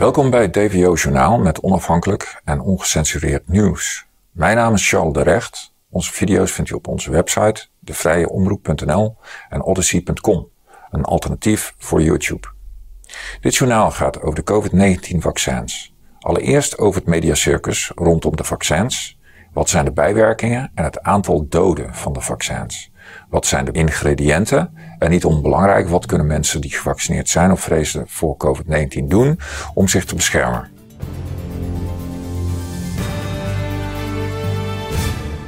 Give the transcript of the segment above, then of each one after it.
Welkom bij het DVO Journaal met onafhankelijk en ongecensureerd nieuws. Mijn naam is Charles de Recht. Onze video's vindt u op onze website devrijeomroep.nl en odyssey.com, een alternatief voor YouTube. Dit journaal gaat over de COVID-19-vaccins. Allereerst over het mediacircus rondom de vaccins. Wat zijn de bijwerkingen en het aantal doden van de vaccins? Wat zijn de ingrediënten? En niet onbelangrijk, wat kunnen mensen die gevaccineerd zijn of vrezen voor COVID-19 doen om zich te beschermen?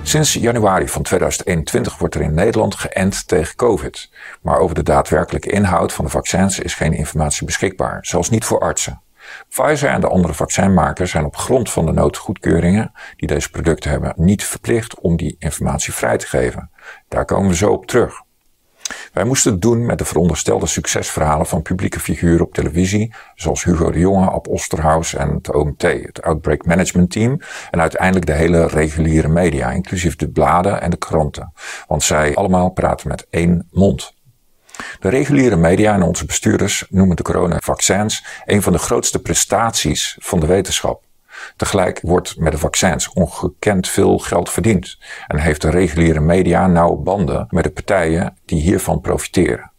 Sinds januari van 2021 wordt er in Nederland geënt tegen COVID. Maar over de daadwerkelijke inhoud van de vaccins is geen informatie beschikbaar, zelfs niet voor artsen. Pfizer en de andere vaccinmakers zijn op grond van de noodgoedkeuringen die deze producten hebben niet verplicht om die informatie vrij te geven. Daar komen we zo op terug. Wij moesten het doen met de veronderstelde succesverhalen van publieke figuren op televisie, zoals Hugo de Jonge, Ab Osterhaus en het OMT, het Outbreak Management Team, en uiteindelijk de hele reguliere media, inclusief de bladen en de kranten. Want zij allemaal praten met één mond. De reguliere media en onze bestuurders noemen de coronavaccins een van de grootste prestaties van de wetenschap. Tegelijk wordt met de vaccins ongekend veel geld verdiend en heeft de reguliere media nauwe banden met de partijen die hiervan profiteren.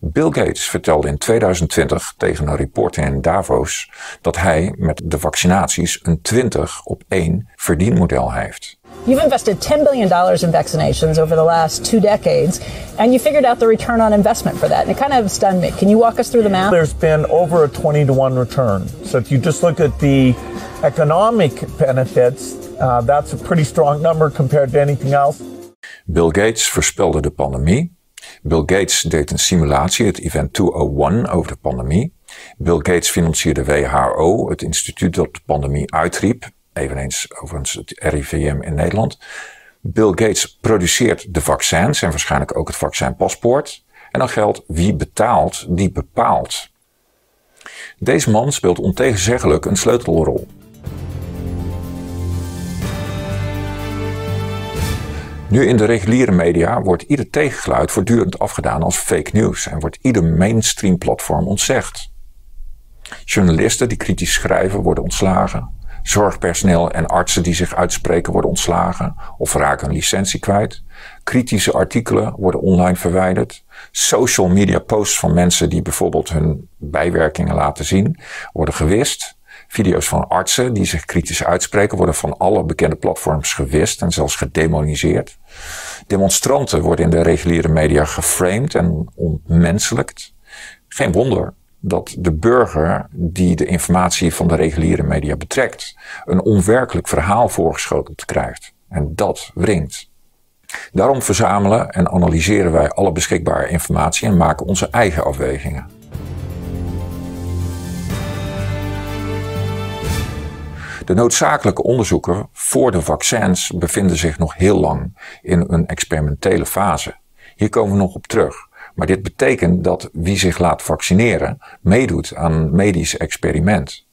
Bill Gates vertelde in 2020 tegen een reporter in Davos dat hij met de vaccinaties een 20 op 1 verdienmodel heeft. You've invested $10 billion in vaccinations over the last two decades, and you figured out the return on investment for that. And it kind of stunned me. Can you walk us through the math? There's been over a 20 to 1 return. So if you just look at the economic benefits, uh, that's a pretty strong number compared to anything else. Bill Gates voorspelde de pandemie. Bill Gates deed een simulatie, het Event 201, over de pandemie. Bill Gates financierde WHO, het instituut dat de pandemie uitriep eveneens overigens het RIVM in Nederland. Bill Gates produceert de vaccins en waarschijnlijk ook het vaccinpaspoort. En dan geldt wie betaalt, die bepaalt. Deze man speelt ontegenzeggelijk een sleutelrol. Nu in de reguliere media wordt ieder tegengeluid voortdurend afgedaan als fake news en wordt ieder mainstream platform ontzegd. Journalisten die kritisch schrijven worden ontslagen. Zorgpersoneel en artsen die zich uitspreken worden ontslagen of raken een licentie kwijt. Kritische artikelen worden online verwijderd. Social media posts van mensen die bijvoorbeeld hun bijwerkingen laten zien worden gewist. Video's van artsen die zich kritisch uitspreken worden van alle bekende platforms gewist en zelfs gedemoniseerd. Demonstranten worden in de reguliere media geframed en ontmenselijkt. Geen wonder dat de burger die de informatie van de reguliere media betrekt, een onwerkelijk verhaal voorgeschoteld krijgt. En dat wringt. Daarom verzamelen en analyseren wij alle beschikbare informatie en maken onze eigen afwegingen. De noodzakelijke onderzoeken voor de vaccins bevinden zich nog heel lang in een experimentele fase. Hier komen we nog op terug. Maar dit betekent dat wie zich laat vaccineren meedoet aan een medisch experiment.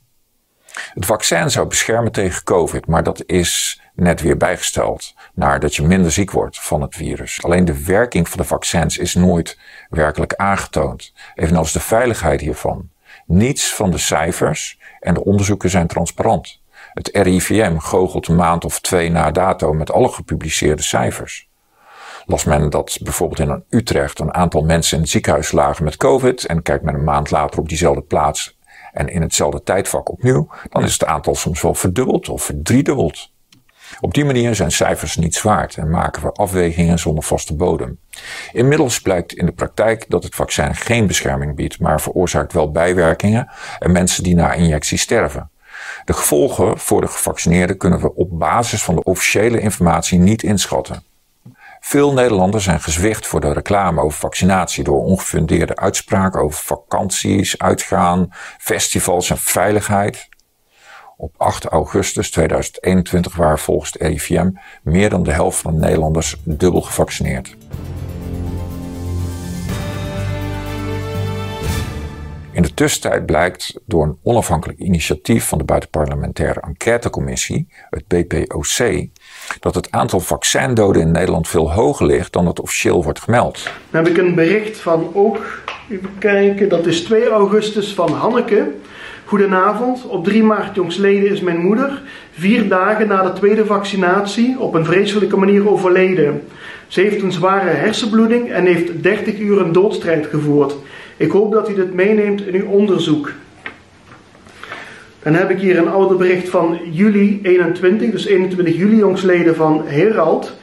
Het vaccin zou beschermen tegen COVID, maar dat is net weer bijgesteld naar dat je minder ziek wordt van het virus. Alleen de werking van de vaccins is nooit werkelijk aangetoond, evenals de veiligheid hiervan. Niets van de cijfers en de onderzoeken zijn transparant. Het RIVM goochelt een maand of twee na dato met alle gepubliceerde cijfers las men dat bijvoorbeeld in Utrecht een aantal mensen in het ziekenhuis lagen met COVID en kijkt men een maand later op diezelfde plaats en in hetzelfde tijdvak opnieuw, dan is het aantal soms wel verdubbeld of verdriedubbeld. Op die manier zijn cijfers niets waard en maken we afwegingen zonder vaste bodem. Inmiddels blijkt in de praktijk dat het vaccin geen bescherming biedt, maar veroorzaakt wel bijwerkingen en mensen die na injectie sterven. De gevolgen voor de gevaccineerden kunnen we op basis van de officiële informatie niet inschatten. Veel Nederlanders zijn gezwicht voor de reclame over vaccinatie door ongefundeerde uitspraken over vakanties, uitgaan, festivals en veiligheid. Op 8 augustus 2021 waren volgens het RIVM meer dan de helft van de Nederlanders dubbel gevaccineerd. In de tussentijd blijkt door een onafhankelijk initiatief van de buitenparlementaire enquêtecommissie, het BPOC, dat het aantal vaccindoden in Nederland veel hoger ligt dan het officieel wordt gemeld. Dan heb ik een bericht van ook, kijken, dat is 2 augustus van Hanneke. Goedenavond, op 3 maart jongsleden is mijn moeder vier dagen na de tweede vaccinatie op een vreselijke manier overleden. Ze heeft een zware hersenbloeding en heeft 30 uur een doodstrijd gevoerd. Ik hoop dat u dit meeneemt in uw onderzoek. Dan heb ik hier een oude bericht van juli 21, dus 21 juli jongsleden van Herald.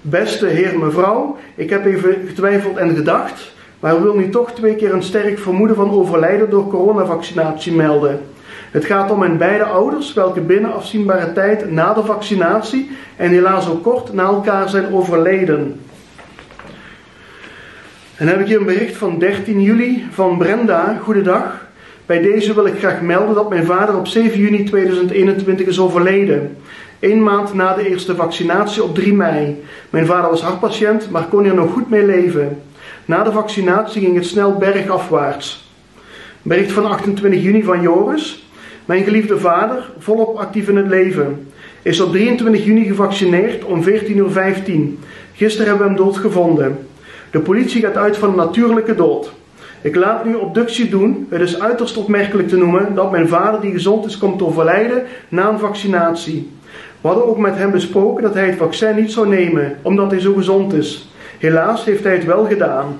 Beste heer mevrouw, ik heb even getwijfeld en gedacht, maar wil nu toch twee keer een sterk vermoeden van overlijden door coronavaccinatie melden. Het gaat om mijn beide ouders, welke binnen afzienbare tijd na de vaccinatie en helaas ook kort na elkaar zijn overleden. Dan heb ik hier een bericht van 13 juli van Brenda. Goedendag. Bij deze wil ik graag melden dat mijn vader op 7 juni 2021 is overleden. Een maand na de eerste vaccinatie op 3 mei. Mijn vader was hartpatiënt, maar kon er nog goed mee leven. Na de vaccinatie ging het snel bergafwaarts. Bericht van 28 juni van Joris. Mijn geliefde vader, volop actief in het leven, is op 23 juni gevaccineerd om 14.15 uur. Gisteren hebben we hem doodgevonden. De politie gaat uit van een natuurlijke dood. Ik laat nu obductie doen. Het is uiterst opmerkelijk te noemen dat mijn vader, die gezond is, komt overlijden na een vaccinatie. We hadden ook met hem besproken dat hij het vaccin niet zou nemen, omdat hij zo gezond is. Helaas heeft hij het wel gedaan.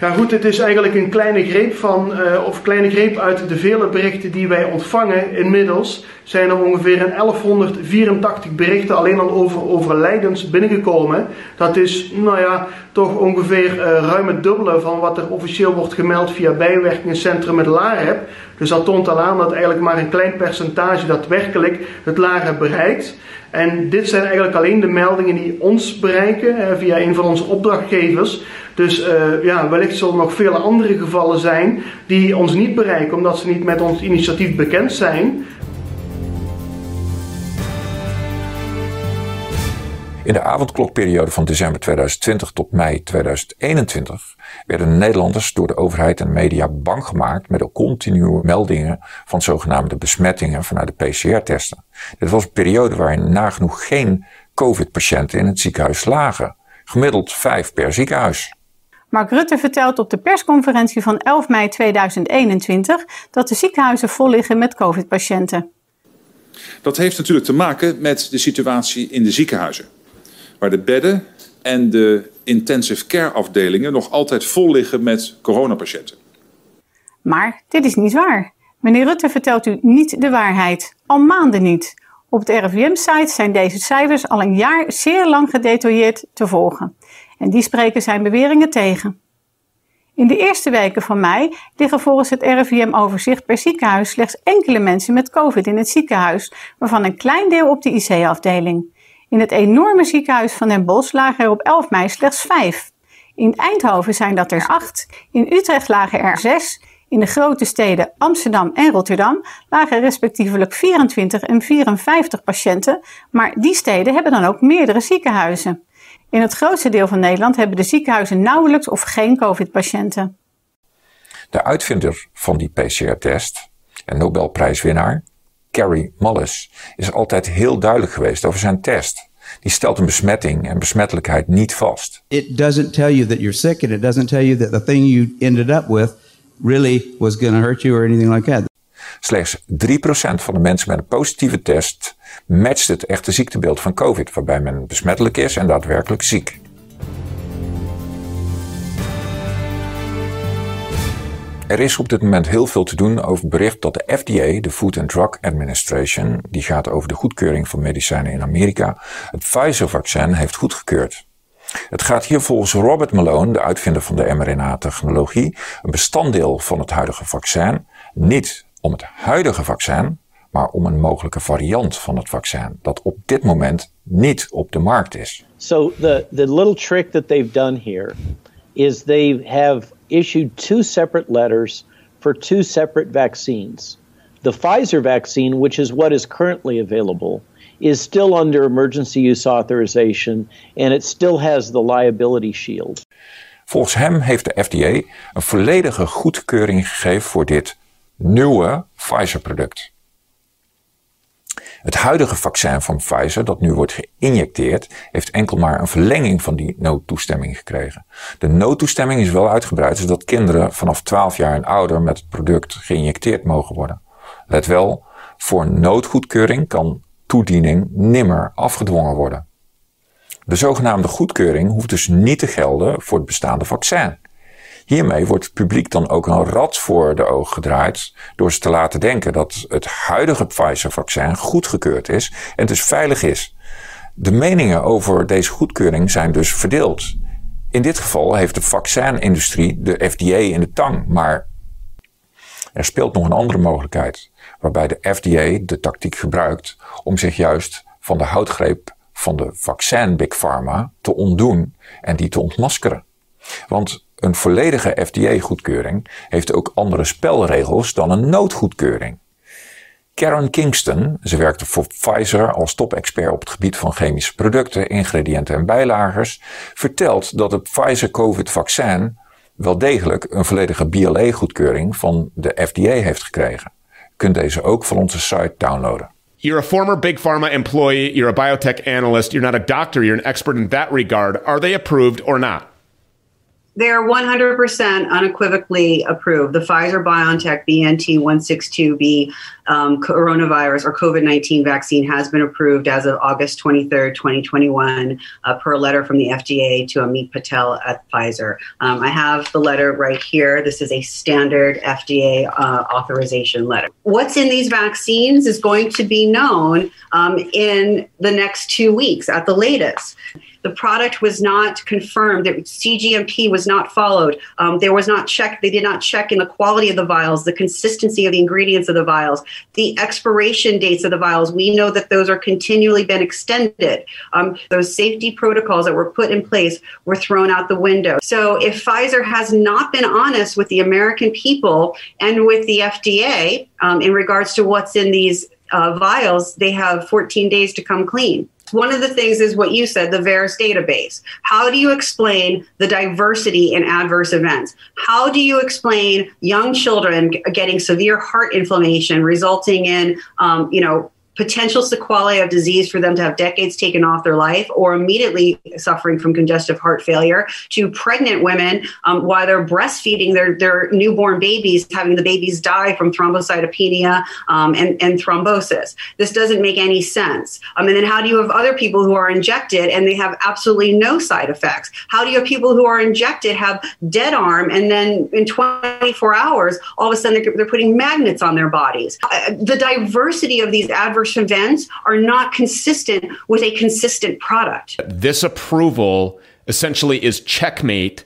Ja goed, het is eigenlijk een kleine greep van, uh, of kleine greep uit de vele berichten die wij ontvangen. Inmiddels zijn er ongeveer een 1184 berichten alleen al over overlijdens binnengekomen. Dat is, nou ja, toch ongeveer uh, ruim het dubbele van wat er officieel wordt gemeld via bijwerkingscentrum met LAREP. Dus dat toont al aan dat eigenlijk maar een klein percentage daadwerkelijk het LAREP bereikt. En dit zijn eigenlijk alleen de meldingen die ons bereiken via een van onze opdrachtgevers. Dus uh, ja, wellicht zullen er nog vele andere gevallen zijn die ons niet bereiken omdat ze niet met ons initiatief bekend zijn. In de avondklokperiode van december 2020 tot mei 2021 werden Nederlanders door de overheid en media bang gemaakt met de continue meldingen van zogenaamde besmettingen vanuit de PCR-testen. Dit was een periode waarin nagenoeg geen COVID-patiënten in het ziekenhuis lagen. Gemiddeld vijf per ziekenhuis. Mark Rutte vertelt op de persconferentie van 11 mei 2021 dat de ziekenhuizen vol liggen met COVID-patiënten. Dat heeft natuurlijk te maken met de situatie in de ziekenhuizen, waar de bedden en de intensive care afdelingen nog altijd vol liggen met coronapatiënten. Maar dit is niet waar. Meneer Rutte vertelt u niet de waarheid, al maanden niet. Op de RIVM-site zijn deze cijfers al een jaar zeer lang gedetailleerd te volgen. En die spreken zijn beweringen tegen. In de eerste weken van mei liggen volgens het RIVM-overzicht per ziekenhuis slechts enkele mensen met COVID in het ziekenhuis, waarvan een klein deel op de IC-afdeling. In het enorme ziekenhuis van Den Bosch lagen er op 11 mei slechts vijf. In Eindhoven zijn dat er acht, in Utrecht lagen er zes, in de grote steden Amsterdam en Rotterdam lagen respectievelijk 24 en 54 patiënten, maar die steden hebben dan ook meerdere ziekenhuizen. In het grootste deel van Nederland hebben de ziekenhuizen nauwelijks of geen COVID-patiënten. De uitvinder van die PCR-test en Nobelprijswinnaar, Carrie Mullis, is altijd heel duidelijk geweest over zijn test. Die stelt een besmetting en besmettelijkheid niet vast. It doesn't tell you that you're sick and it doesn't tell you that the thing you ended up with really was going to hurt you or anything like that. Slechts 3% van de mensen met een positieve test matcht het echte ziektebeeld van COVID, waarbij men besmettelijk is en daadwerkelijk ziek. Er is op dit moment heel veel te doen over het bericht dat de FDA, de Food and Drug Administration, die gaat over de goedkeuring van medicijnen in Amerika, het Pfizer-vaccin heeft goedgekeurd. Het gaat hier volgens Robert Malone, de uitvinder van de mRNA-technologie, een bestanddeel van het huidige vaccin, niet om het huidige vaccin, maar om een mogelijke variant van het vaccin dat op dit moment niet op de markt is. So the the little trick that they've done here is they have issued two separate letters for two separate vaccines. The Pfizer vaccine, which is what is currently available, is still under emergency use authorization and it still has the liability shield. Volgens hem heeft de FDA een volledige goedkeuring gegeven voor dit nieuwe Pfizer-product. Het huidige vaccin van Pfizer, dat nu wordt geïnjecteerd, heeft enkel maar een verlenging van die noodtoestemming gekregen. De noodtoestemming is wel uitgebreid, zodat kinderen vanaf 12 jaar en ouder met het product geïnjecteerd mogen worden. Let wel, voor noodgoedkeuring kan toediening nimmer afgedwongen worden. De zogenaamde goedkeuring hoeft dus niet te gelden voor het bestaande vaccin. Hiermee wordt het publiek dan ook een rat voor de ogen gedraaid door ze te laten denken dat het huidige Pfizer-vaccin goedgekeurd is en dus veilig is. De meningen over deze goedkeuring zijn dus verdeeld. In dit geval heeft de vaccinindustrie de FDA in de tang, maar er speelt nog een andere mogelijkheid, waarbij de FDA de tactiek gebruikt om zich juist van de houtgreep van de vaccin Big Pharma te ontdoen en die te ontmaskeren. Want een volledige FDA-goedkeuring heeft ook andere spelregels dan een noodgoedkeuring. Karen Kingston, ze werkte voor Pfizer als topexpert op het gebied van chemische producten, ingrediënten en bijlagers, vertelt dat het Pfizer COVID-vaccin wel degelijk een volledige BLA-goedkeuring van de FDA heeft gekregen. Kunt deze ook van onze site downloaden. You're a former Big Pharma employee, you're a biotech analyst, you're not a doctor, you're an expert in that regard. Are they approved or not? They're 100% unequivocally approved. The Pfizer BioNTech BNT 162b um, coronavirus or COVID 19 vaccine has been approved as of August 23rd, 2021, uh, per letter from the FDA to Amit Patel at Pfizer. Um, I have the letter right here. This is a standard FDA uh, authorization letter. What's in these vaccines is going to be known um, in the next two weeks at the latest the product was not confirmed. That CGMP was not followed. Um, there was not checked. They did not check in the quality of the vials, the consistency of the ingredients of the vials, the expiration dates of the vials. We know that those are continually been extended. Um, those safety protocols that were put in place were thrown out the window. So if Pfizer has not been honest with the American people and with the FDA um, in regards to what's in these uh, vials, they have 14 days to come clean. One of the things is what you said, the VAERS database. How do you explain the diversity in adverse events? How do you explain young children getting severe heart inflammation resulting in, um, you know, potential sequelae of disease for them to have decades taken off their life or immediately suffering from congestive heart failure to pregnant women um, while they're breastfeeding their, their newborn babies, having the babies die from thrombocytopenia um, and, and thrombosis. This doesn't make any sense. Um, and then how do you have other people who are injected and they have absolutely no side effects? How do you have people who are injected have dead arm and then in 24 hours, all of a sudden they're, they're putting magnets on their bodies? Uh, the diversity of these adverse adverse events are not consistent with a consistent product. This approval essentially is checkmate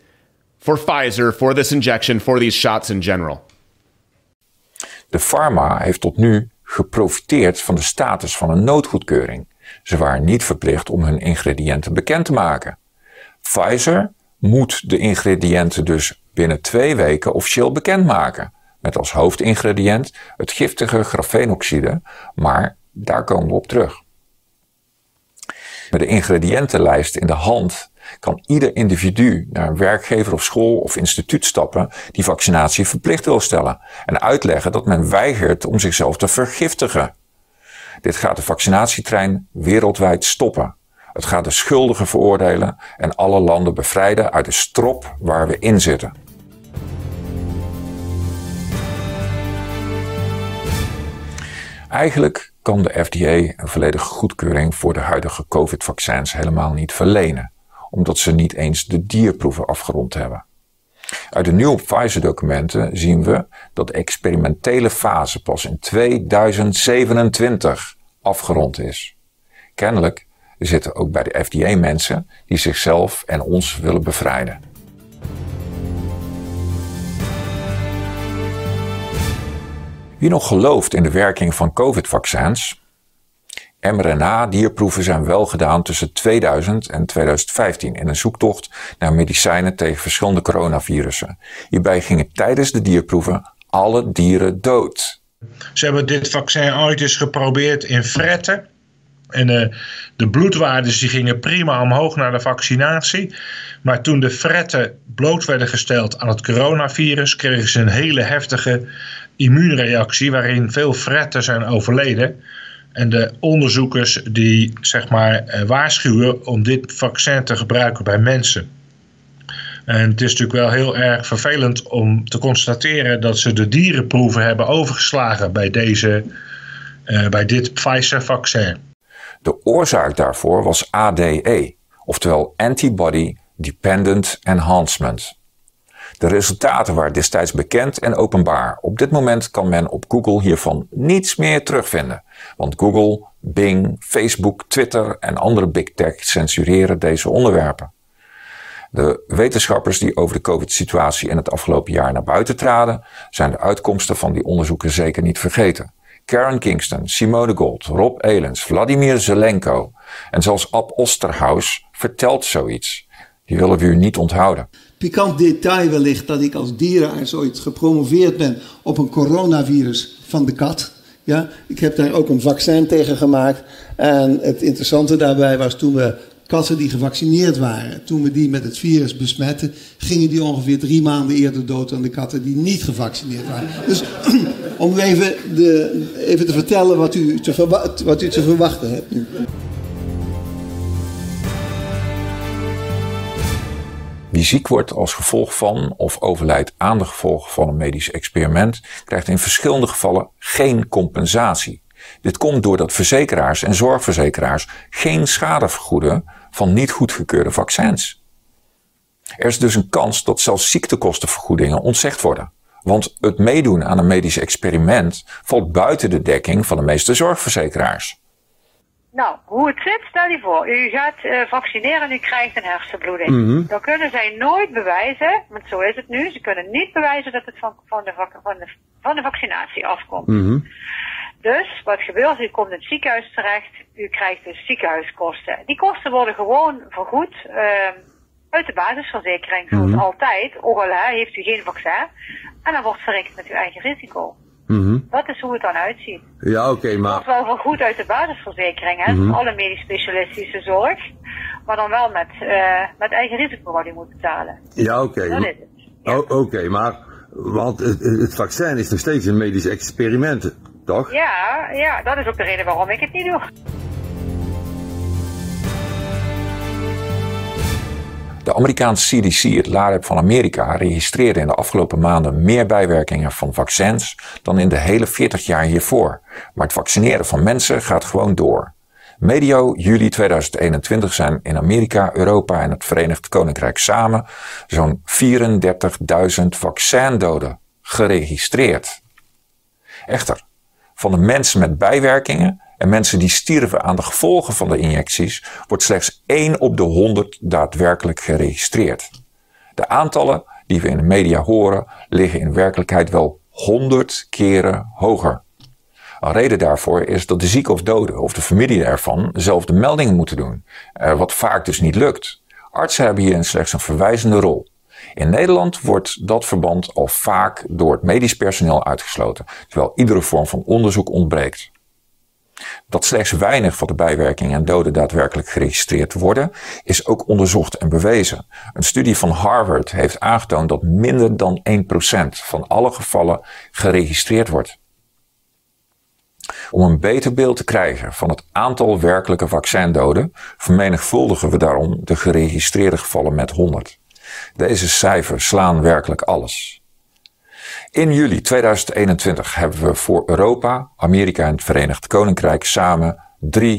for Pfizer, for this injection, for these shots in general. De pharma heeft tot nu geprofiteerd van de status van een noodgoedkeuring. Ze waren niet verplicht om hun ingrediënten bekend te maken. Pfizer moet de ingrediënten dus binnen twee weken officieel bekendmaken. Met als hoofdingrediënt het giftige grafeenoxide, maar daar komen we op terug. Met de ingrediëntenlijst in de hand kan ieder individu naar een werkgever of school of instituut stappen die vaccinatie verplicht wil stellen en uitleggen dat men weigert om zichzelf te vergiftigen. Dit gaat de vaccinatietrein wereldwijd stoppen. Het gaat de schuldigen veroordelen en alle landen bevrijden uit de strop waar we in zitten. Eigenlijk kan de FDA een volledige goedkeuring voor de huidige COVID-vaccins helemaal niet verlenen, omdat ze niet eens de dierproeven afgerond hebben. Uit de nieuwe Pfizer-documenten zien we dat de experimentele fase pas in 2027 afgerond is. Kennelijk zitten ook bij de FDA mensen die zichzelf en ons willen bevrijden. Wie nog gelooft in de werking van COVID-vaccins? mRNA-dierproeven zijn wel gedaan tussen 2000 en 2015 in een zoektocht naar medicijnen tegen verschillende coronavirussen. Hierbij gingen tijdens de dierproeven alle dieren dood. Ze hebben dit vaccin ooit eens geprobeerd in fretten. En uh, de bloedwaardes die gingen prima omhoog naar de vaccinatie. Maar toen de fretten bloot werden gesteld aan het coronavirus, kregen ze een hele heftige immuunreactie waarin veel fretten zijn overleden. En de onderzoekers die zeg maar uh, waarschuwen om dit vaccin te gebruiken bij mensen. En het is natuurlijk wel heel erg vervelend om te constateren dat ze de dierenproeven hebben overgeslagen bij, deze, uh, bij dit Pfizer-vaccin. De oorzaak daarvoor was ADE, oftewel Antibody Dependent Enhancement. De resultaten waren destijds bekend en openbaar. Op dit moment kan men op Google hiervan niets meer terugvinden. Want Google, Bing, Facebook, Twitter en andere big tech censureren deze onderwerpen. De wetenschappers die over de COVID-situatie in het afgelopen jaar naar buiten traden, zijn de uitkomsten van die onderzoeken zeker niet vergeten. Karen Kingston, Simone Gold, Rob Elens, Vladimir Zelenko en zelfs Ab Osterhaus vertelt zoiets. Die willen we u niet onthouden. Pikant detail wellicht dat ik als dierenarts ooit gepromoveerd ben op een coronavirus van de kat. Ja, ik heb daar ook een vaccin tegen gemaakt. En het interessante daarbij was toen we katten die gevaccineerd waren, toen we die met het virus besmetten, gingen die ongeveer drie maanden eerder dood dan de katten die niet gevaccineerd waren. Dus om even, de, even te vertellen wat u te, wat u te verwachten hebt nu. Wie ziek wordt als gevolg van of overlijdt aan de gevolgen van een medisch experiment, krijgt in verschillende gevallen geen compensatie. Dit komt doordat verzekeraars en zorgverzekeraars geen schade vergoeden van niet goedgekeurde vaccins. Er is dus een kans dat zelfs ziektekostenvergoedingen ontzegd worden. Want het meedoen aan een medisch experiment valt buiten de dekking van de meeste zorgverzekeraars. Nou, hoe het zit, stel je voor, u gaat uh, vaccineren en u krijgt een hersenbloeding. Mm Dan kunnen zij nooit bewijzen, want zo is het nu, ze kunnen niet bewijzen dat het van, van, de, van, de, van de vaccinatie afkomt. Mm Dus wat gebeurt, u komt in het ziekenhuis terecht, u krijgt dus ziekenhuiskosten. Die kosten worden gewoon vergoed uh, uit de basisverzekering, zoals mm altijd. Ook al heeft u geen vaccin, en dan wordt verrekend met uw eigen risico. Mm Dat is hoe het dan uitziet. Ja, oké, okay, maar... Dat is wel vergoed uit de basisverzekering, hè, mm alle medisch specialistische zorg. Maar dan wel met, uh, met eigen risico wat u moet betalen. Ja, oké. Dat is het. Ja. Oké, okay, maar want het, het, vaccin is nog steeds een medisch experiment, toch? Ja, ja, dat is ook de reden waarom ik het niet doe. De Amerikaanse CDC, het LAREP van Amerika, registreerde in de afgelopen maanden meer bijwerkingen van vaccins dan in de hele 40 jaar hiervoor. Maar het vaccineren van mensen gaat gewoon door. Medio juli 2021 zijn in Amerika, Europa en het Verenigd Koninkrijk samen zo'n 34.000 vaccindoden geregistreerd. Echter, van de mensen met bijwerkingen en mensen die stierven aan de gevolgen van de injecties, wordt slechts 1 op de 100 daadwerkelijk geregistreerd. De aantallen die we in de media horen liggen in werkelijkheid wel 100 keren hoger. Een reden daarvoor is dat de zieke of dode of de familie ervan zelf de meldingen moeten doen, eh, wat vaak dus niet lukt. Artsen hebben hierin slechts een verwijzende rol. In Nederland wordt dat verband al vaak door het medisch personeel uitgesloten, terwijl iedere vorm van onderzoek ontbreekt. Dat slechts weinig van de bijwerkingen en doden daadwerkelijk geregistreerd worden, is ook onderzocht en bewezen. Een studie van Harvard heeft aangetoond dat minder dan 1% van alle gevallen geregistreerd wordt. Om een beter beeld te krijgen van het aantal werkelijke vaccindoden, vermenigvuldigen we daarom de geregistreerde gevallen met 100. Deze cijfers slaan werkelijk alles. In juli 2021 hebben we voor Europa, Amerika en het Verenigd Koninkrijk samen 3,4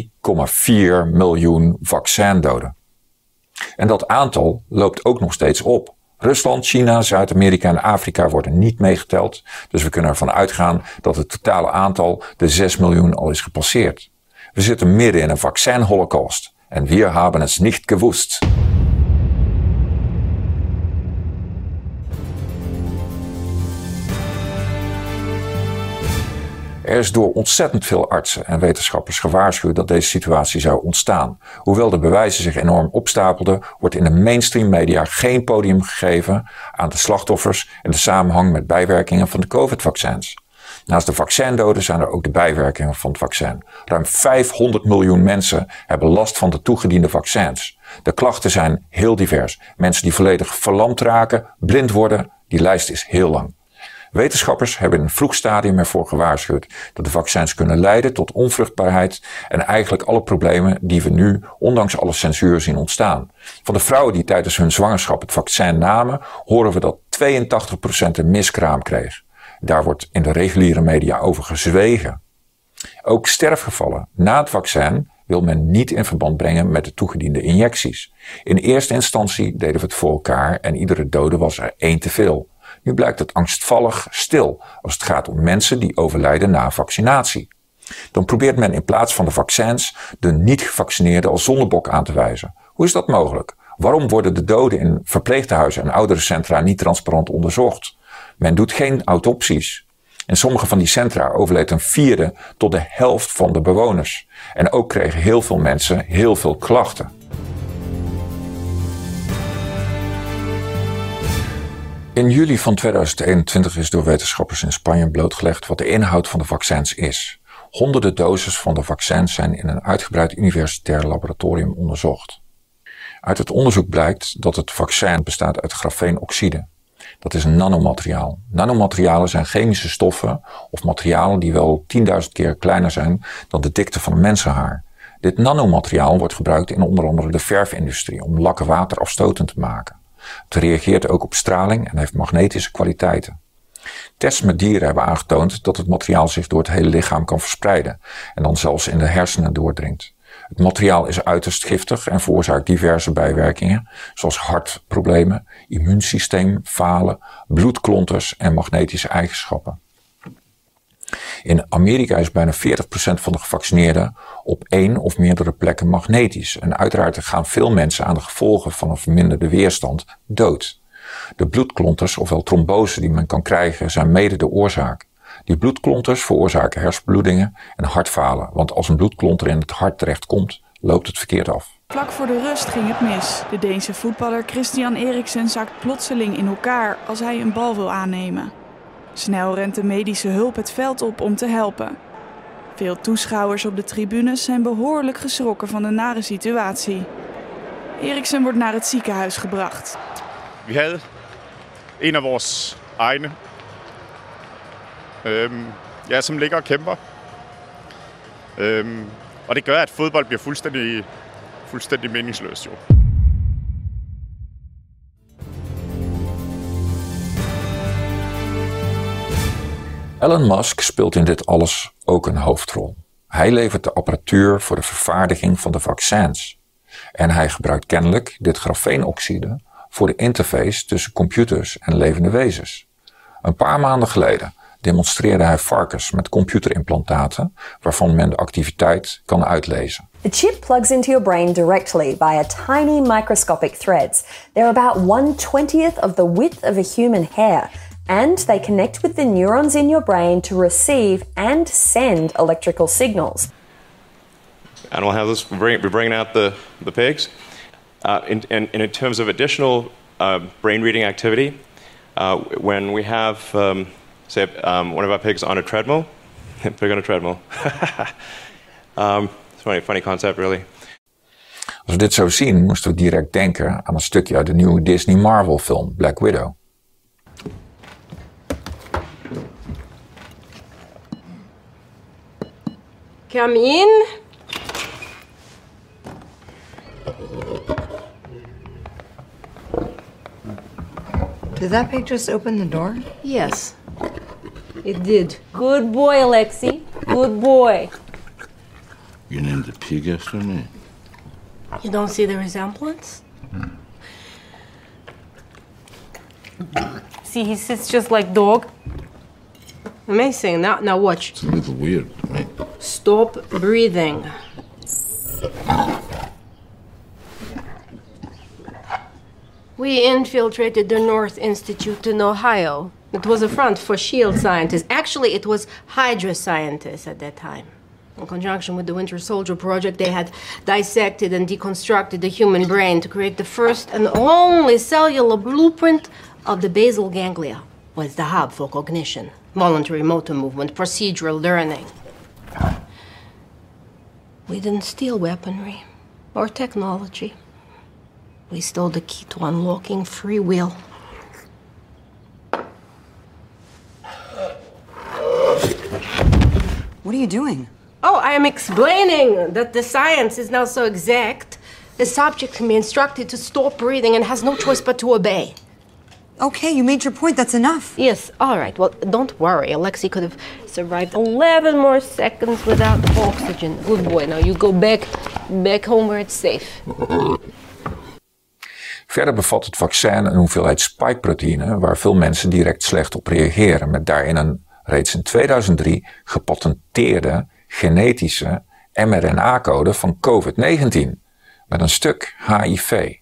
miljoen vaccindoden. En dat aantal loopt ook nog steeds op. Rusland, China, Zuid-Amerika en Afrika worden niet meegeteld, dus we kunnen ervan uitgaan dat het totale aantal de 6 miljoen al is gepasseerd. We zitten midden in een vaccinholocaust en we hebben het niet gewusst. Er is door ontzettend veel artsen en wetenschappers gewaarschuwd dat deze situatie zou ontstaan. Hoewel de bewijzen zich enorm opstapelden, wordt in de mainstream media geen podium gegeven aan de slachtoffers in de samenhang met bijwerkingen van de COVID-vaccins. Naast de vaccindoden zijn er ook de bijwerkingen van het vaccin. Ruim 500 miljoen mensen hebben last van de toegediende vaccins. De klachten zijn heel divers. Mensen die volledig verlamd raken, blind worden, die lijst is heel lang. Wetenschappers hebben in een vroeg stadium ervoor gewaarschuwd dat de vaccins kunnen leiden tot onvruchtbaarheid en eigenlijk alle problemen die we nu, ondanks alle censuur, zien ontstaan. Van de vrouwen die tijdens hun zwangerschap het vaccin namen, horen we dat 82% een miskraam kreeg. Daar wordt in de reguliere media over gezwegen. Ook sterfgevallen na het vaccin wil men niet in verband brengen met de toegediende injecties. In eerste instantie deden we het voor elkaar en iedere dode was er één te veel. Nu blijkt het angstvallig stil als het gaat om mensen die overlijden na vaccinatie. Dan probeert men in plaats van de vaccins de niet-gevaccineerden als zondebok aan te wijzen. Hoe is dat mogelijk? Waarom worden de doden in verpleeghuizen en ouderencentra niet transparant onderzocht? Men doet geen autopsies. In sommige van die centra overleed een vierde tot de helft van de bewoners. En ook kregen heel veel mensen heel veel klachten. In juli van 2021 is door wetenschappers in Spanje blootgelegd wat de inhoud van de vaccins is. Honderden doses van de vaccins zijn in een uitgebreid universitair laboratorium onderzocht. Uit het onderzoek blijkt dat het vaccin bestaat uit grafeenoxide. Dat is een nanomateriaal. Nanomaterialen zijn chemische stoffen of materialen die wel 10.000 keer kleiner zijn dan de dikte van een mensenhaar. Dit nanomateriaal wordt gebruikt in onder andere de verfindustrie om lakken waterafstotend te maken. Het reageert ook op straling en heeft magnetische kwaliteiten. Tests met dieren hebben aangetoond dat het materiaal zich door het hele lichaam kan verspreiden en dan zelfs in de hersenen doordringt. Het materiaal is uiterst giftig en veroorzaakt diverse bijwerkingen, zoals hartproblemen, immuunsysteem, falen, bloedklonters en magnetische eigenschappen. In Amerika is bijna 40% van de gevaccineerden op één of meerdere plekken magnetisch. En uiteraard gaan veel mensen aan de gevolgen van een verminderde weerstand dood. De bloedklonters, ofwel trombose die men kan krijgen, zijn mede de oorzaak. Die bloedklonters veroorzaken hersenbloedingen en hartfalen, want als een bloedklonter in het hart terechtkomt, loopt het verkeerd af. Vlak voor de rust ging het mis. De Deense voetballer Christian Eriksen zakt plotseling in elkaar als hij een bal wil aannemen. Snel rent de medische hulp het veld op om te helpen. Veel toeschouwers op de tribunes zijn behoorlijk geschrokken van de nare situatie. Eriksen wordt naar het ziekenhuis gebracht. We hadden een af vores egne, øhm, ja, som ligger og kæmper. Øhm, og det gør, at fodbold bliver. Elon Musk speelt in dit alles ook een hoofdrol. Hij levert de apparatuur voor de vervaardiging van de vaccins. En hij gebruikt kennelijk dit grafeenoxide voor de interface tussen computers en levende wezens. Een paar maanden geleden demonstreerde hij varkens met computerimplantaten waarvan men de activiteit kan uitlezen. The chip plugs into your brain directly via tiny microscopic threads. They're about 1 20th of the width of a human hair. And they connect with the neurons in your brain to receive and send electrical signals. Animal handlers, we're bringing, we're bringing out the, the pigs. Uh, in, in, in terms of additional uh, brain reading activity, uh, when we have, um, say, um, one of our pigs on a treadmill, pig on a treadmill. um, it's a funny, funny concept, really. Als we dit zo zien, moesten we direct denken aan een stukje uit de nieuwe Disney Marvel film Black Widow. Come in. Did that pig just open the door? Yes, it did. Good boy, Alexi. Good boy. You named the pig after me? You don't see the resemblance? Hmm. See, he sits just like dog. Amazing. Now, now watch. It's a little weird, right? Stop breathing. We infiltrated the North Institute in Ohio. It was a front for SHIELD scientists. Actually, it was Hydra scientists at that time. In conjunction with the Winter Soldier Project, they had dissected and deconstructed the human brain to create the first and only cellular blueprint of the basal ganglia, was the hub for cognition. voluntary motor movement, procedural learning. We didn't steal weaponry or technology. We stole the key to unlocking free will. What are you doing? Oh, I am explaining that the science is now so exact. The subject can be instructed to stop breathing and has no choice but to obey. Okay, you made your point. That's enough. Yes, all right. Well, don't worry. Alexei could have survived 11 more seconds without oxygen. Good boy. Now you go back, back home where it's safe. Verder bevat het vaccin een hoeveelheid spikeproteïne waar veel mensen direct slecht op reageren, met daarin een reeds in 2003 gepatenteerde genetische mRNA-code van COVID-19 met een stuk HIV.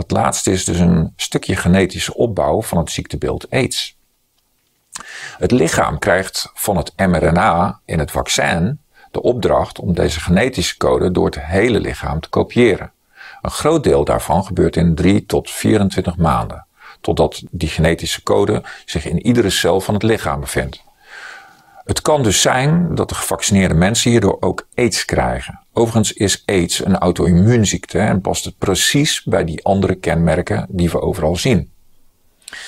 Dat laatste is dus een stukje genetische opbouw van het ziektebeeld AIDS. Het lichaam krijgt van het mRNA in het vaccin de opdracht om deze genetische code door het hele lichaam te kopiëren. Een groot deel daarvan gebeurt in 3 tot 24 maanden, totdat die genetische code zich in iedere cel van het lichaam bevindt. Het kan dus zijn dat de gevaccineerde mensen hierdoor ook AIDS krijgen. Overigens is AIDS een auto-immuunziekte en past het precies bij die andere kenmerken die we overal zien.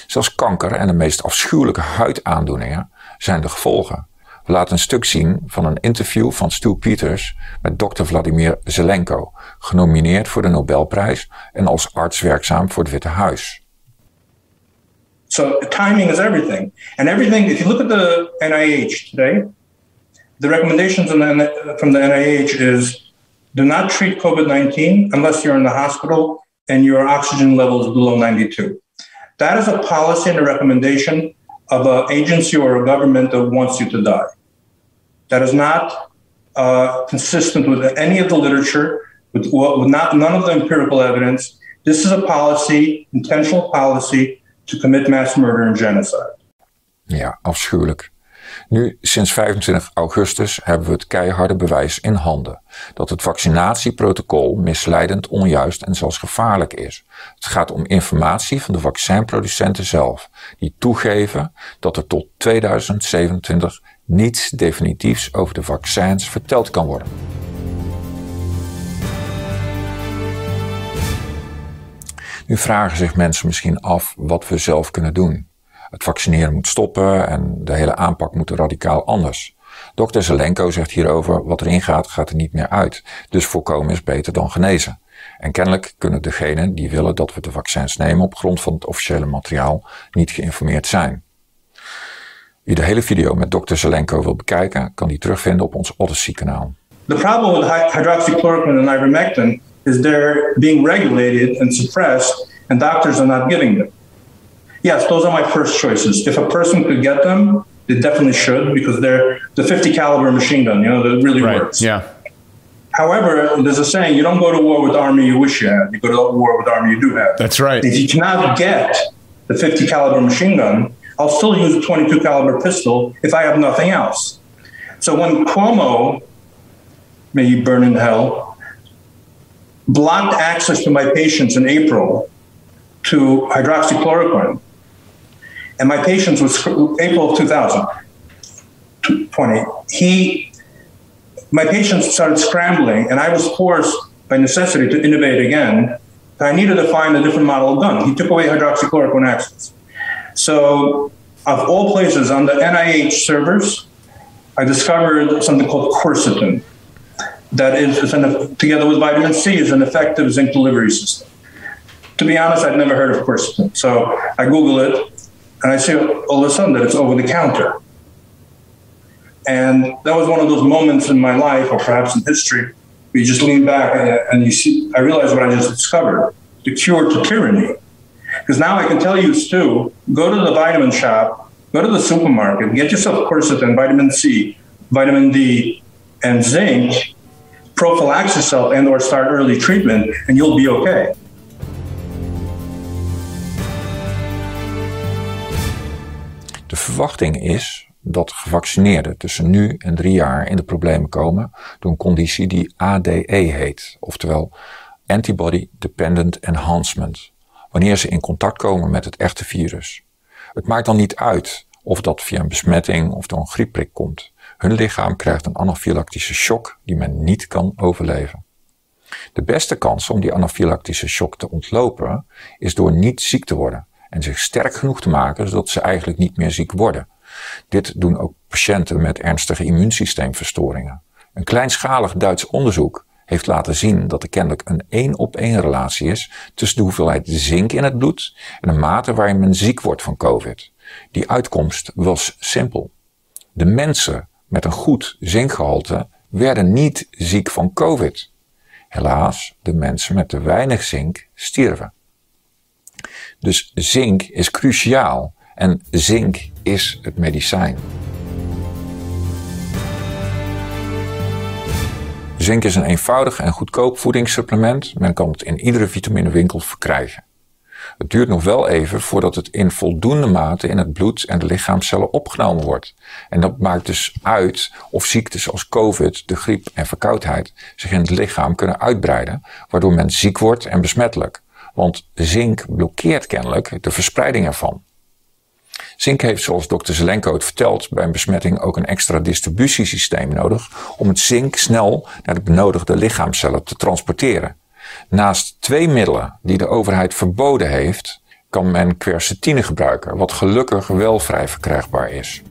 Zelfs kanker en de meest afschuwelijke huidaandoeningen zijn de gevolgen. We laten een stuk zien van een interview van Stu Peters met Dr. Vladimir Zelenko, genomineerd voor de Nobelprijs en als arts werkzaam voor het Witte Huis. So timing is everything. And everything, if you look at the NIH today, the recommendations the, from the NIH is do not treat COVID 19 unless you're in the hospital and your oxygen level is below 92. That is a policy and a recommendation of an agency or a government that wants you to die. That is not uh, consistent with any of the literature, with, with not, none of the empirical evidence. This is a policy, intentional policy to commit mass murder and genocide. Ja, afschuwelijk. Nu, sinds 25 augustus hebben we het keiharde bewijs in handen dat het vaccinatieprotocol misleidend, onjuist en zelfs gevaarlijk is. Het gaat om informatie van de vaccinproducenten zelf, die toegeven dat er tot 2027 niets definitiefs over de vaccins verteld kan worden. Nu vragen zich mensen misschien af wat we zelf kunnen doen. Het vaccineren moet stoppen en de hele aanpak moet radicaal anders. Dokter Zelenko zegt hierover: wat erin gaat, gaat er niet meer uit. Dus voorkomen is beter dan genezen. En kennelijk kunnen degenen die willen dat we de vaccins nemen op grond van het officiële materiaal niet geïnformeerd zijn. Wie de hele video met dokter Zelenko wil bekijken, kan die terugvinden op ons Odyssey kanaal. The problem with hydroxychloroquine and ivermectin is they're being regulated and suppressed, and doctors are not giving them. Yes, those are my first choices. If a person could get them, they definitely should because they're the 50 caliber machine gun, you know, that really right. works. Yeah. However, there's a saying: you don't go to war with the army you wish you had. You go to war with the army you do have. That's right. If you cannot get the 50 caliber machine gun, I'll still use a 22 caliber pistol if I have nothing else. So when Cuomo, may he burn in hell, blocked access to my patients in April to hydroxychloroquine, and my patients was April of 2020. He, my patients started scrambling, and I was forced by necessity to innovate again. I needed to find a different model of gun. He took away hydroxychloroquine access. So, of all places, on the NIH servers, I discovered something called quercetin. That is, an, together with vitamin C, is an effective zinc delivery system. To be honest, I'd never heard of quercetin. So I Google it, and I see all of a sudden that it's over the counter. And that was one of those moments in my life, or perhaps in history, where you just lean back and, and you see, I realized what I just discovered the cure to tyranny. Because now I can tell you, Stu, go to the vitamin shop, go to the supermarket, get yourself quercetin, vitamin C, vitamin D, and zinc, prophylax yourself and or start early treatment, and you'll be okay. De verwachting is dat gevaccineerden tussen nu en drie jaar in de problemen komen door een conditie die ADE heet, oftewel Antibody Dependent Enhancement, wanneer ze in contact komen met het echte virus. Het maakt dan niet uit of dat via een besmetting of door een griepprik komt. Hun lichaam krijgt een anafylactische shock die men niet kan overleven. De beste kans om die anafylactische shock te ontlopen is door niet ziek te worden en zich sterk genoeg te maken zodat ze eigenlijk niet meer ziek worden. Dit doen ook patiënten met ernstige immuunsysteemverstoringen. Een kleinschalig Duits onderzoek heeft laten zien dat er kennelijk een één op één relatie is tussen de hoeveelheid zink in het bloed en de mate waarin men ziek wordt van COVID. Die uitkomst was simpel. De mensen met een goed zinkgehalte werden niet ziek van COVID. Helaas, de mensen met te weinig zink stierven. Dus zink is cruciaal en zink is het medicijn. Zink is een eenvoudig en goedkoop voedingssupplement. Men kan het in iedere vitaminewinkel verkrijgen. Het duurt nog wel even voordat het in voldoende mate in het bloed en de lichaamcellen opgenomen wordt. En dat maakt dus uit of ziektes als COVID, de griep en verkoudheid zich in het lichaam kunnen uitbreiden, waardoor men ziek wordt en besmettelijk. Want zink blokkeert kennelijk de verspreiding ervan. Zink heeft, zoals dokter Zelenko het vertelt, bij een besmetting ook een extra distributiesysteem nodig om het zink snel naar de benodigde lichaamcellen te transporteren. Naast twee middelen die de overheid verboden heeft, kan men quercetine gebruiken, wat gelukkig wel vrij verkrijgbaar is.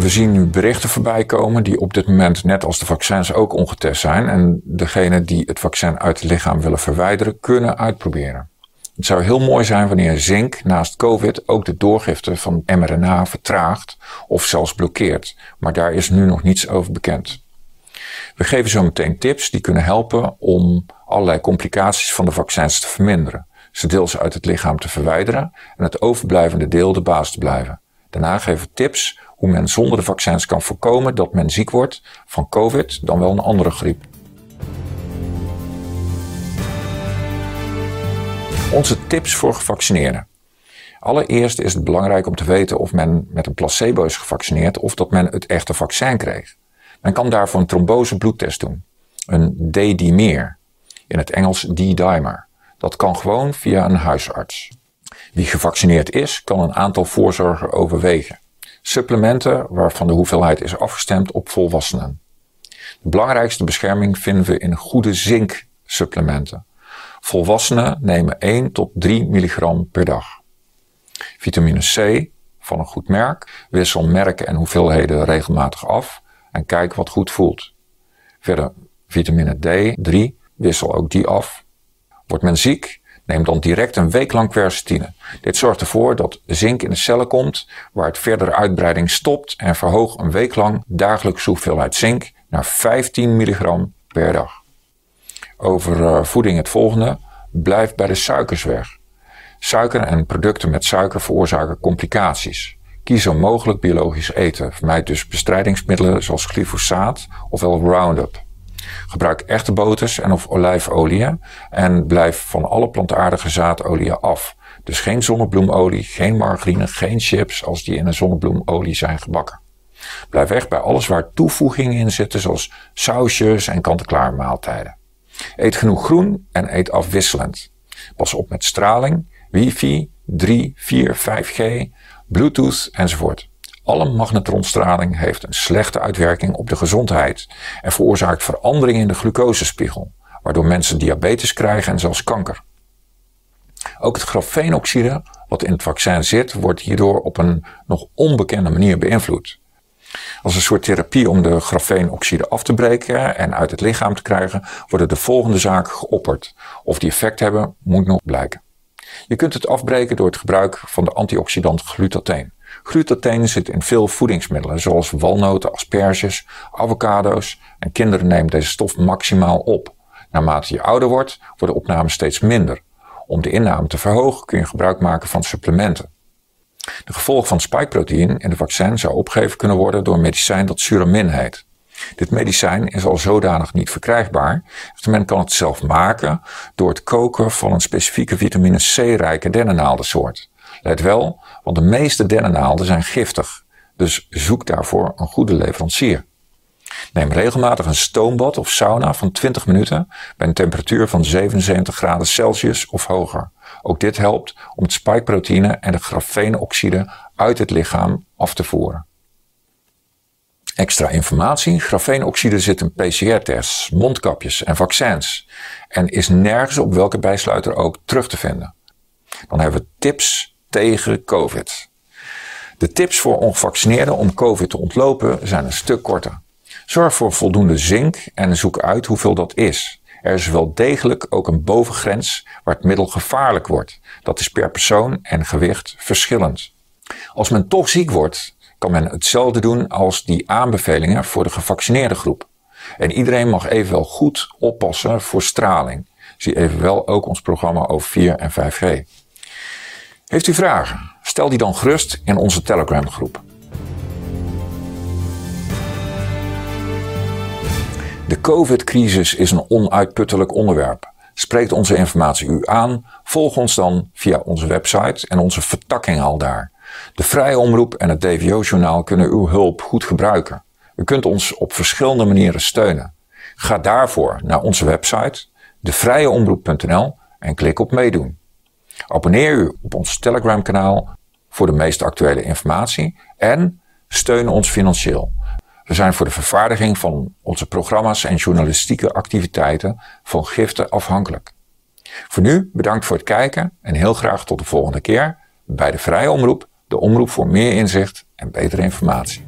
We zien nu berichten voorbij komen die op dit moment, net als de vaccins, ook ongetest zijn. En degenen die het vaccin uit het lichaam willen verwijderen, kunnen uitproberen. Het zou heel mooi zijn wanneer zink naast COVID ook de doorgifte van mRNA vertraagt of zelfs blokkeert. Maar daar is nu nog niets over bekend. We geven zo meteen tips die kunnen helpen om allerlei complicaties van de vaccins te verminderen. Ze deels uit het lichaam te verwijderen en het overblijvende deel de baas te blijven. Daarna geven we tips hoe men zonder de vaccins kan voorkomen dat men ziek wordt van COVID dan wel een andere griep. Onze tips voor gevaccineerden. Allereerst is het belangrijk om te weten of men met een placebo is gevaccineerd of dat men het echte vaccin kreeg. Men kan daarvoor een trombose bloedtest doen. Een D-dimer. In het Engels D-dimer. Dat kan gewoon via een huisarts. Wie gevaccineerd is, kan een aantal voorzorgen overwegen. Supplementen waarvan de hoeveelheid is afgestemd op volwassenen. De belangrijkste bescherming vinden we in goede zinksupplementen. Volwassenen nemen 1 tot 3 milligram per dag. Vitamine C van een goed merk wissel merken en hoeveelheden regelmatig af en kijk wat goed voelt. Verder vitamine D3 wissel ook die af. Wordt men ziek, neem dan direct een week lang quercetine. Dit zorgt ervoor dat zink in de cellen komt, waar het verdere uitbreiding stopt en verhoog een week lang dagelijks hoeveelheid zink naar 15 milligram per dag over uh, voeding het volgende. Blijf bij de suikers weg. Suiker en producten met suiker veroorzaken complicaties. Kies zo mogelijk biologisch eten. Vermijd dus bestrijdingsmiddelen zoals glyfosaat ofwel Roundup. Gebruik echte boters en of olijfolie en blijf van alle plantaardige zaadolieën af. Dus geen zonnebloemolie, geen margarine, geen chips als die in een zonnebloemolie zijn gebakken. Blijf weg bij alles waar toevoegingen in zitten zoals sausjes en kant-en-klaar maaltijden. Eet genoeg groen en eet afwisselend. Pas op met straling, wifi, 3, 4, 5G, Bluetooth enzovoort. Alle magnetronstraling heeft een slechte uitwerking op de gezondheid en veroorzaakt veranderingen in de glucosespiegel, waardoor mensen diabetes krijgen en zelfs kanker. Ook het grafeenoxide, wat in het vaccin zit, wordt hierdoor op een nog onbekende manier beïnvloed. Als een soort therapie om de grafeenoxide af te breken en uit het lichaam te krijgen, worden de volgende zaken geopperd. Of die effect hebben, moet nog blijken. Je kunt het afbreken door het gebruik van de antioxidant glutathion. Glutathion zit in veel voedingsmiddelen, zoals walnoten, asperges, avocado's. En kinderen nemen deze stof maximaal op. Naarmate je ouder wordt, wordt de opname steeds minder. Om de inname te verhogen kun je gebruik maken van supplementen. De gevolgen van spikeproteïn in de vaccin zou opgegeven kunnen worden door een medicijn dat Suramin heet. Dit medicijn is al zodanig niet verkrijgbaar, dus men kan het zelf maken door het koken van een specifieke vitamine C-rijke dennennaaldensoort. Let wel, want de meeste dennennaalden zijn giftig, dus zoek daarvoor een goede leverancier. Neem regelmatig een stoombad of sauna van 20 minuten bij een temperatuur van 77 graden Celsius of hoger. Ook dit helpt om het spikeproteïne en de grafeenoxide uit het lichaam af te voeren. Extra informatie. Grafeenoxide zit in PCR-tests, mondkapjes en vaccins en is nergens op welke bijsluiter ook terug te vinden. Dan hebben we tips tegen COVID. De tips voor ongevaccineerden om COVID te ontlopen zijn een stuk korter. Zorg voor voldoende zink en zoek uit hoeveel dat is. Er is wel degelijk ook een bovengrens waar het middel gevaarlijk wordt. Dat is per persoon en gewicht verschillend. Als men toch ziek wordt, kan men hetzelfde doen als die aanbevelingen voor de gevaccineerde groep. En iedereen mag evenwel goed oppassen voor straling. Zie evenwel ook ons programma over 4 en 5G. Heeft u vragen? Stel die dan gerust in onze Telegram groep. De COVID-crisis is een onuitputtelijk onderwerp. Spreekt onze informatie u aan? Volg ons dan via onze website en onze vertakking al daar. De Vrije Omroep en het DVO-journaal kunnen uw hulp goed gebruiken. U kunt ons op verschillende manieren steunen. Ga daarvoor naar onze website devrijeomroep.nl en klik op meedoen. Abonneer u op ons Telegram kanaal voor de meest actuele informatie en steun ons financieel. We zijn voor de vervaardiging van onze programma's en journalistieke activiteiten van giften afhankelijk. Voor nu bedankt voor het kijken en heel graag tot de volgende keer bij de Vrije Omroep, de omroep voor meer inzicht en betere informatie.